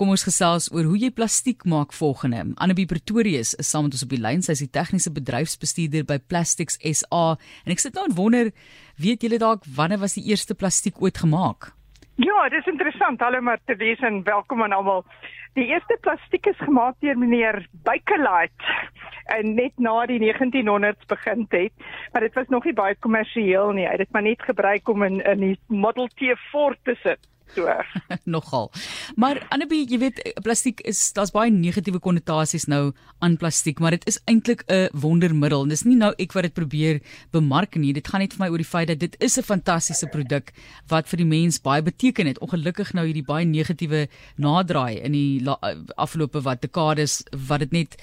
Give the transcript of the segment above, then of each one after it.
kom ons gesels oor hoe jy plastiek maak volgende. Annabie Pretorius is saam met ons op die lyn. Sy is die tegniese bedryfsbestuurder by Plastics SA en ek sit nou en wonder, weet julle dalk wanneer was die eerste plastiek ooit gemaak? Ja, dit is interessant. Hallo Martelies en welkom aan almal. Die eerste plastiek is gemaak deur meneer Bakelite en net na die 1900s begin het, maar dit was nog nie baie kommersieel nie. Hy het dit maar net gebruik om in in die Model T Ford te sit so. Nogal. Maar Annabie, jy weet plastiek is daar's baie negatiewe konnotasies nou aan plastiek, maar dit is eintlik 'n wondermiddel. Dis nie nou ek wat dit probeer bemark nie. Dit gaan net vir my oor die feit dat dit is 'n fantastiese produk wat vir die mens baie beteken het. Ongelukkig nou hierdie baie negatiewe naderdraai in die afgelope wat dekades wat dit net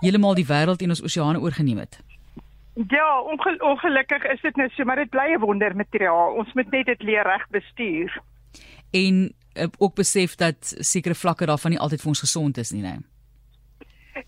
heeltemal die wêreld en ons oseane oorgeneem het. Ja, ongel ongelukkig is dit net so, maar dit bly 'n wondermateriaal. Ons moet net dit leer reg bestuur en uh, ook besef dat sekere vlakke daarvan nie altyd vir ons gesond is nie, né?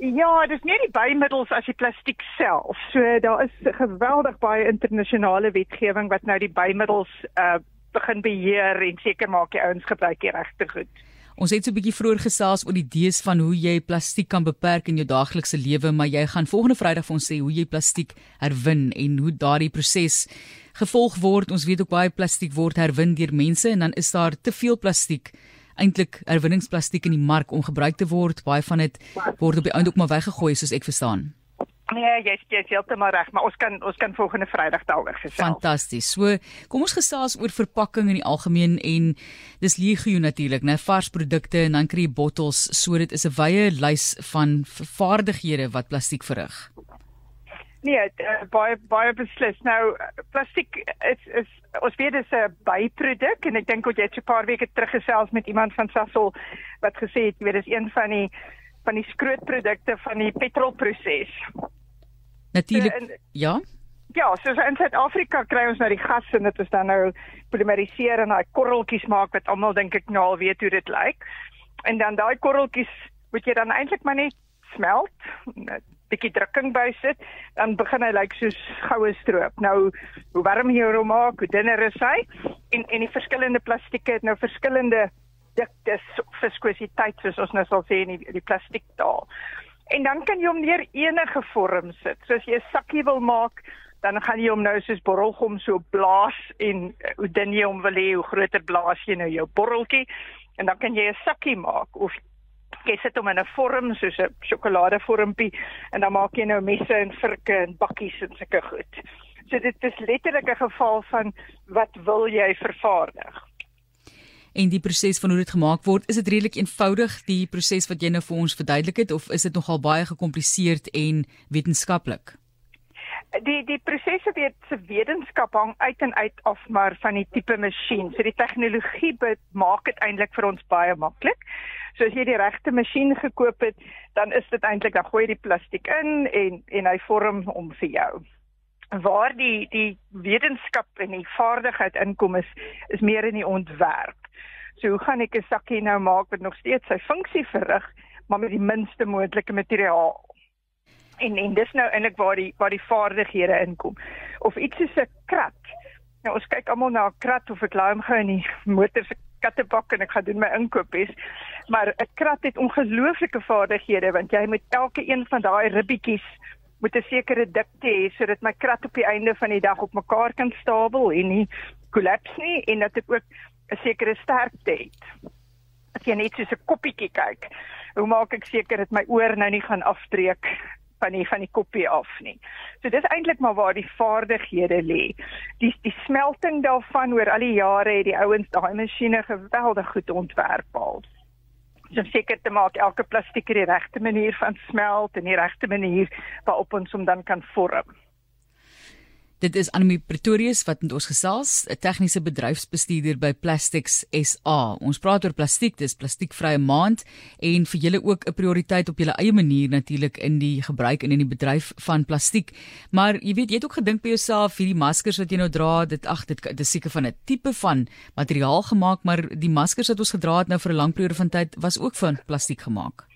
Ja, dis nie die bymiddels as die plastiek self. So daar is geweldig baie internasionale wetgewing wat nou die bymiddels uh begin beheer en seker maak die ouens gebruik die regte goed. Ons het so 'n bietjie vroeër gesels oor die idees van hoe jy plastiek kan beperk in jou daaglikse lewe, maar jy gaan volgende Vrydag vir ons sê hoe jy plastiek herwin en hoe daardie proses gevolg word. Ons weet ook baie plastiek word herwin deur mense en dan is daar te veel plastiek eintlik herwinningsplastiek in die mark om gebruik te word. Baie van dit word op die einde ook maar weggegooi soos ek verstaan. Nee, jy jy is heeltemal reg, maar ons kan ons kan volgende Vrydag daaroor gesels. Fantasties. So, kom ons gesels oor verpakking in die algemeen en dis legio natuurlik, né, vars produkte en dan kry jy bottels. So dit is 'n wye lys van vaardighede wat plastiek verrig. Nee, uh, baie baie beslis. Nou plastiek is is ons weet dit is 'n byproduk en ek dink ook jy het so 'n paar weke terug gesels met iemand van Sasol wat gesê het, weet dis een van die van die skrootprodukte van die petrolproses. Natuurlik. So, ja. Ja, so in Suid-Afrika kry ons nou die gas en dit is dan nou polimeriseer en daai korreltjies maak wat almal dink ek nou al weet hoe dit lyk. En dan daai korreltjies moet jy dan eintlik maar net smelt bietjie drukking bysit, dan begin hy lyk like soos goue stroop. Nou, hoe warm jy hom maak, hoe dunner is hy? En en die verskillende plastieke het nou verskillende diktes, viskositeit soos ons nou sal sê in die, die plastiektaal. En dan kan jy hom neer enige vorm sit. So as jy 'n sakkie wil maak, dan gaan jy hom nou soos borrelgom so blaas en uh, hoe dun jy hom wil hê, hoe groter blaas jy nou jou borreltjie en dan kan jy 'n sakkie maak of jy sit hom in 'n vorm soos 'n sjokoladevormpie en dan maak jy nou messe en virke en bakkies en sulke goed. So dit is letterlik 'n geval van wat wil jy vervaardig? En die proses van hoe dit gemaak word, is dit redelik eenvoudig die proses wat jy nou vir ons verduidelik het of is dit nogal baie gekompliseerd en wetenskaplik? Die die prosesse weet se wetenskap hang uit en uit af maar van die tipe masjien. So die tegnologie maak dit eintlik vir ons baie maklik. So as jy die regte masjien gekoop het, dan is dit eintlik dan gooi jy die plastiek in en en hy vorm om vir jou. Waar die die wetenskap en die vaardigheid inkom is is meer in die ontwerp. So hoe gaan ek 'n sakkie nou maak wat nog steeds sy funksie verrig, maar met die minste moontlike materiaal? En en dis nou eintlik waar die waar die vaardighede inkom. Of iets soos 'n krat. Nou ons kyk almal na 'n krat of ek laai hom gou in die motor se kattebak en ek gaan doen my inkopies. Maar 'n krat het ongelooflike vaardighede want jy moet elke een van daai ribbetjies moet 'n sekere dikte hê sodat my krat op die einde van die dag op mekaar kan stapel en nie kollaps nie en dat dit ook 'n sekere sterkte het. As jy net soos 'n koppietjie kyk, hoe maak ek seker dat my oor nou nie gaan afbreek van die van die koppie af nie. So dis eintlik maar waar die vaardighede lê. Die die smelting daarvan oor al die jare het die ouens daai masjiene geweldig goed ontwerp al. So seker te maak elke plastiek die regte manier van smelt en die regte manier waarop ons hom dan kan vorm. Dit is Anemie Pretorius wat met ons gesels, 'n tegniese bedryfsbestuurder by Plastics SA. Ons praat oor plastiek, dis plastiekvrye maand en vir julle ook 'n prioriteit op julle eie manier natuurlik in die gebruik en in die bedryf van plastiek. Maar jy weet, jy het ook gedink by jouself hierdie maskers wat jy nou dra, dit ag dit dis seker van 'n tipe van materiaal gemaak, maar die maskers wat ons gedra het nou vir 'n lang periode van tyd was ook van plastiek gemaak.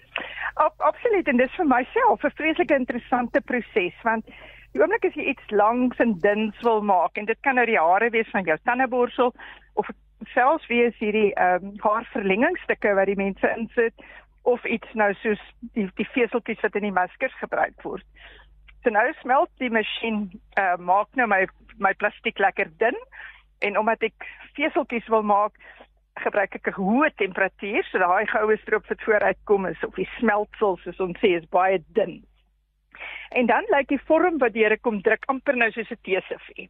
Ab, absoluut en dis vir myself 'n vreeslike interessante proses want Die oomblik as jy iets langs en duns wil maak en dit kan nou die hare wees van jou tandeborsel of selfs wees hierdie ehm um, haarverlengingstukke wat die mense insit of iets nou soos die die veseltjies wat in die maskers gebruik word. So nou smelt die masjien uh, maak nou my my plastiek lekker dun en omdat ek veseltjies wil maak gebruik ek 'n hoë temperatuur so daai goue stroop wat vooruit kom is of die smeltsel soos ons sê is baie dun. En dan lyk die vorm wat deur kom druk amper nou soos 'n teesifie.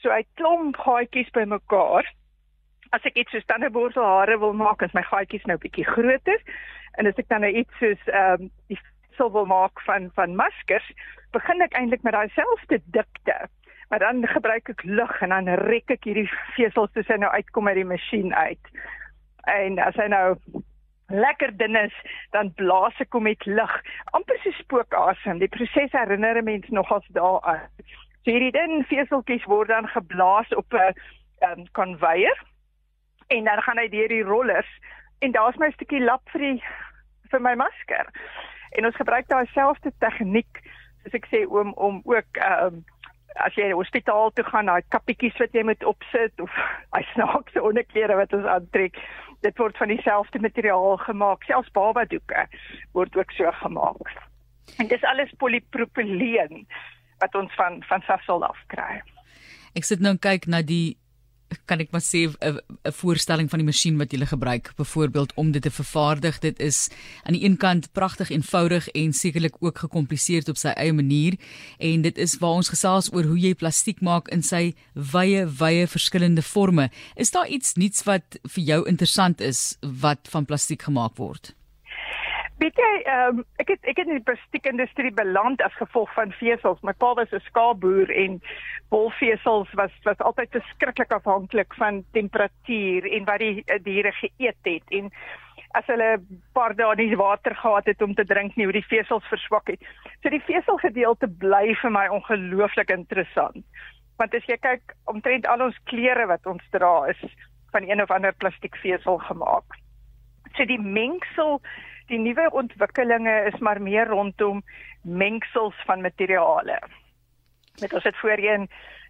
So hy klomp gaatjies bymekaar. As ek iets soos tandeborstelhare wil maak, is my gaatjies nou bietjie groter. En as ek dan nou iets soos ehm um, die sou wil maak van van maskers, begin ek eintlik met daai selfde dikte. Maar dan gebruik ek lug en dan rek ek hierdie vesels soos hy nou uitkom uit die masjien uit. En as hy nou lekker dun is, dan blaas ek hom met lug, amper so spookasem. Die proses herinner 'n mens nogals daaraan. So hierdie dun veseltjies word dan geblaas op 'n um, konveier en dan gaan hy deur die rollers en daar's my stukkie lap vir die vir my masker. En ons gebruik daai selfde tegniek soos ek sê oom om ook um, as jy hospitaal toe gaan, daai kappietjies wat jy moet opsit of hy snaakse onderklere wat ons aantrek, dit word van dieselfde materiaal gemaak. Selfs baba doeke word ook so gemaak. En dis alles polipropyleen wat ons van van Sasol af kry. Ek sit nou kyk na die kan ek maar sê 'n 'n voorstelling van die masjien wat jy gebruik byvoorbeeld om dit te vervaardig. Dit is aan die een kant pragtig eenvoudig en sekerlik ook gekompliseerd op sy eie manier. En dit is waar ons gesels oor hoe jy plastiek maak in sy wye wye verskillende forme. Is daar iets nuuts wat vir jou interessant is wat van plastiek gemaak word Weet jy, um, ek het ek het in die plastiekindustrie beland as gevolg van vesels. My pa was 'n skaapboer en wolvesels was was altyd verskriklik afhanklik van temperatuur en wat die uh, diere geëet het en as hulle 'n paar dae nie water gehad het om te drink nie, hoe die vesels verswak het. So die veselgedeelte bly vir my ongelooflik interessant. Want as jy kyk omtrent al ons klere wat ons dra is van een of ander plastiekvesel gemaak. So die mengsel die nuwe ontwikkelinge is maar meer rondom mengsels van materiale. Met ons het voorheen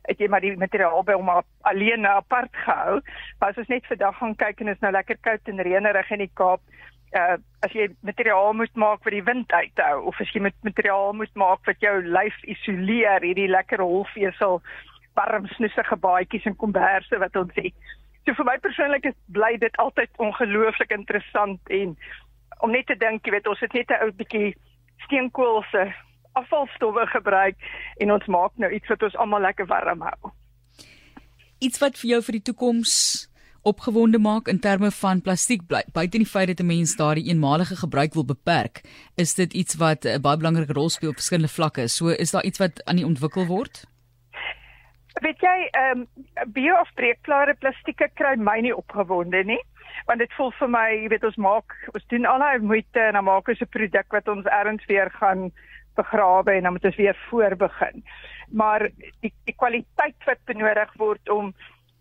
het jy maar die materiaal by hom alleen apart gehou, maar as ons net vandag gaan kyk en is nou lekker koud en reënerig in die Kaap, uh as jy materiaal moet maak wat die wind uithou of as jy met materiaal moet maak wat jou lyf isoleer, hierdie lekker holvesel warm snoesige baadjies en komberse wat ons het. So vir my persoonlik is bly dit altyd ongelooflik interessant en om net te dink, jy weet, ons het net 'n ou bietjie steenkool se afvalstowwe gebruik en ons maak nou iets wat ons almal lekker warm hou. Iets wat vir jou vir die toekoms opgewonde maak in terme van plastiek buite die feit dat 'n mens daardie eenmalige gebruik wil beperk, is dit iets wat 'n baie belangrike rol speel op verskillende vlakke. So is daar iets wat aan die ontwikkel word? Weet jy, ehm um, bio-afbreekbare plastieke kry my nie opgewonde nie want dit voel vir my, jy weet ons maak ons doen al daai moeite en dan maak ons 'n produk wat ons erns weer gaan begrawe en dan moet ons weer voor begin. Maar die die kwaliteit wat benodig word om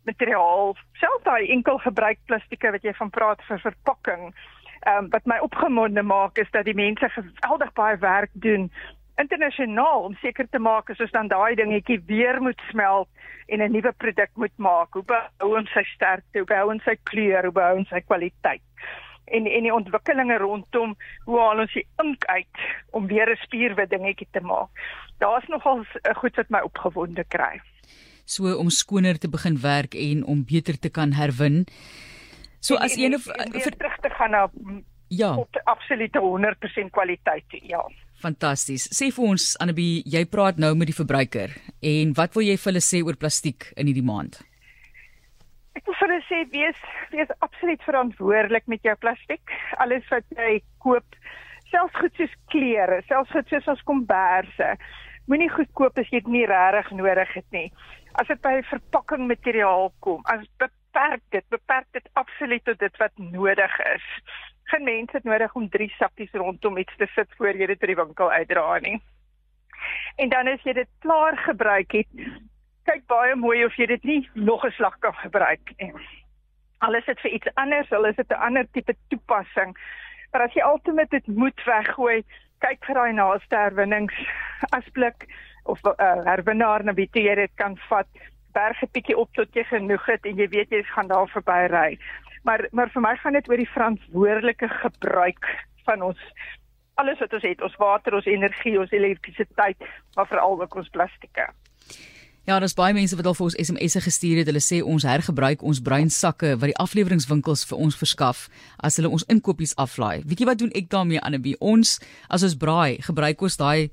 materiaal, selfs daai enkel gebruik plastieke wat jy van praat vir verpakking, ehm um, wat my opgemonde maak is dat die mense geweldig baie werk doen internasionaal om seker te maak as ons dan daai dingetjie weer moet smelt en 'n nuwe produk moet maak. Hoe behou ons sy sterkte, hoe behou ons sy kleur, hoe behou ons sy kwaliteit? En en die ontwikkelinge rondom hoe haal ons die ink uit om weer 'n spierwit dingetjie te maak. Daar's nogal 'n goed wat my opgewonde kry. So om skoner te begin werk en om beter te kan herwin. So as een of vir terug te gaan na ja, absolute 100% kwaliteit, ja. Fantasties. Sê vir ons Annabie, jy praat nou met die verbruiker en wat wil jy vir hulle sê oor plastiek in hierdie maand? Ek wil vir hulle sê wees wees absoluut verantwoordelik met jou plastiek. Alles wat jy koop, selfs goed soos klere, selfs goed soos ons komberse, moenie goed koop as jy dit nie regtig nodig het nie. As dit by verpakking materiaal kom, as beperk dit, beperk dit absoluut tot dit wat nodig is geen mens het nodig om drie sakkies rondom iets te sit voor jy dit by die winkel uitdra nie. En dan as jy dit klaar gebruik het, kyk baie mooi of jy dit nie nog 'n slag kan gebruik nie. Alles het vir iets anders, al is dit 'n ander tipe toepassing. Maar as jy altyd dit moet weggooi, kyk vir daai naaste herwinnings asblik of 'n uh, herwinnaar na wie jy dit kan vat berge bietjie op tot jy genoeg het en jy weet jy gaan daar verby ry. Maar maar vir my gaan dit oor die verantwoordelike gebruik van ons alles wat ons het, ons water, ons energie, ons elektrisiteit, maar veral ook ons plastieke. Ja, daar's baie mense wat al vir ons SMS'e gestuur het. Hulle sê ons hergebruik ons bruin sakke wat die afleweringswinkels vir ons verskaf as hulle ons inkopies aflaai. Weet jy wat doen ek daarmee Annabie? Ons as ons braai, gebruik ons daai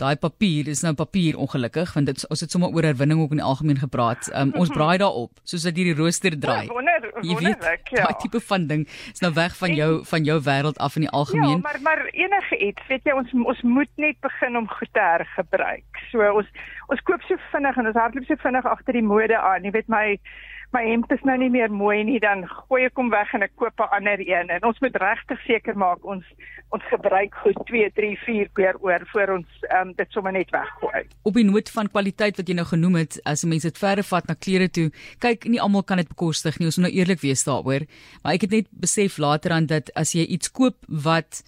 daai papier is nou papier ongelukkig want dit ons het sommer oor herwinning ook in die algemeen gepraat. Um, ons braai daarop soos dat hierdie rooster draai. Ja, wonder, jy weet, ja. Daai tipe van ding is nou weg van jou van jou wêreld af in die algemeen. Ja, maar maar enige iets, weet jy, ons ons moet net begin om goed te hergebruik. So ons ons koop so vinnig en ons hardloop so vinnig agter die mode aan. Jy weet my my hemp is nou nie meer mooi nie, dan gooi ek hom weg en ek koop 'n ander een. En ons moet regtig seker maak ons ons gebruik goed 2, 3, 4 keer oor voor ons um, dit sommer net weggooi. Op die noot van kwaliteit wat jy nou genoem het, as mense dit verder vat na klere toe, kyk, nie almal kan dit bekostig nie. Ons moet nou eerlik wees daaroor. Maar ek het net besef later aan dat as jy iets koop wat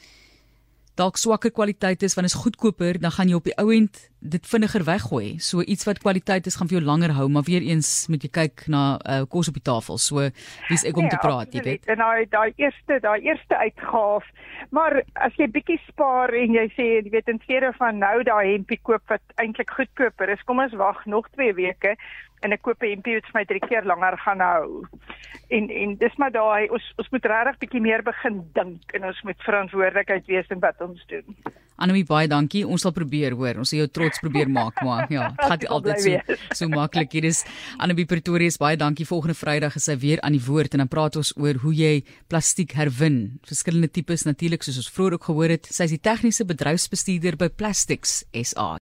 dalk swakker kwaliteit is want is goedkoper, dan gaan jy op die ou end dit vinniger weggooi. So iets wat kwaliteit is gaan vir jou langer hou, maar weer eens moet jy kyk na uh, kos op die tafel. So wie's ek om ja, te praat, jy weet. En daai daai eerste daai eerste uitgaaf, maar as jy bietjie spaar en jy sê jy weet in steede van nou daai hempie koop wat eintlik goedkoper is, kom ons wag nog 2 weke en ek koop 'n hempie wat vir my 3 keer langer gaan hou. En en dis maar daai ons ons moet regtig bietjie meer begin dink en ons moet verantwoordelikheid wees in wat ons doen. Anemie baie dankie. Ons sal probeer hoor. Ons sal jou trots probeer maak, maar ja, dit gaan altyd so so maklik. Hier is Anemie Pretorius baie dankie. Volgende Vrydag is sy weer aan die woord en dan praat ons oor hoe jy plastiek herwin. Verskillende tipes natuurlik soos ons vroeër ook gehoor het. Sy is die tegniese bedryfsbestuurder by Plastics SA.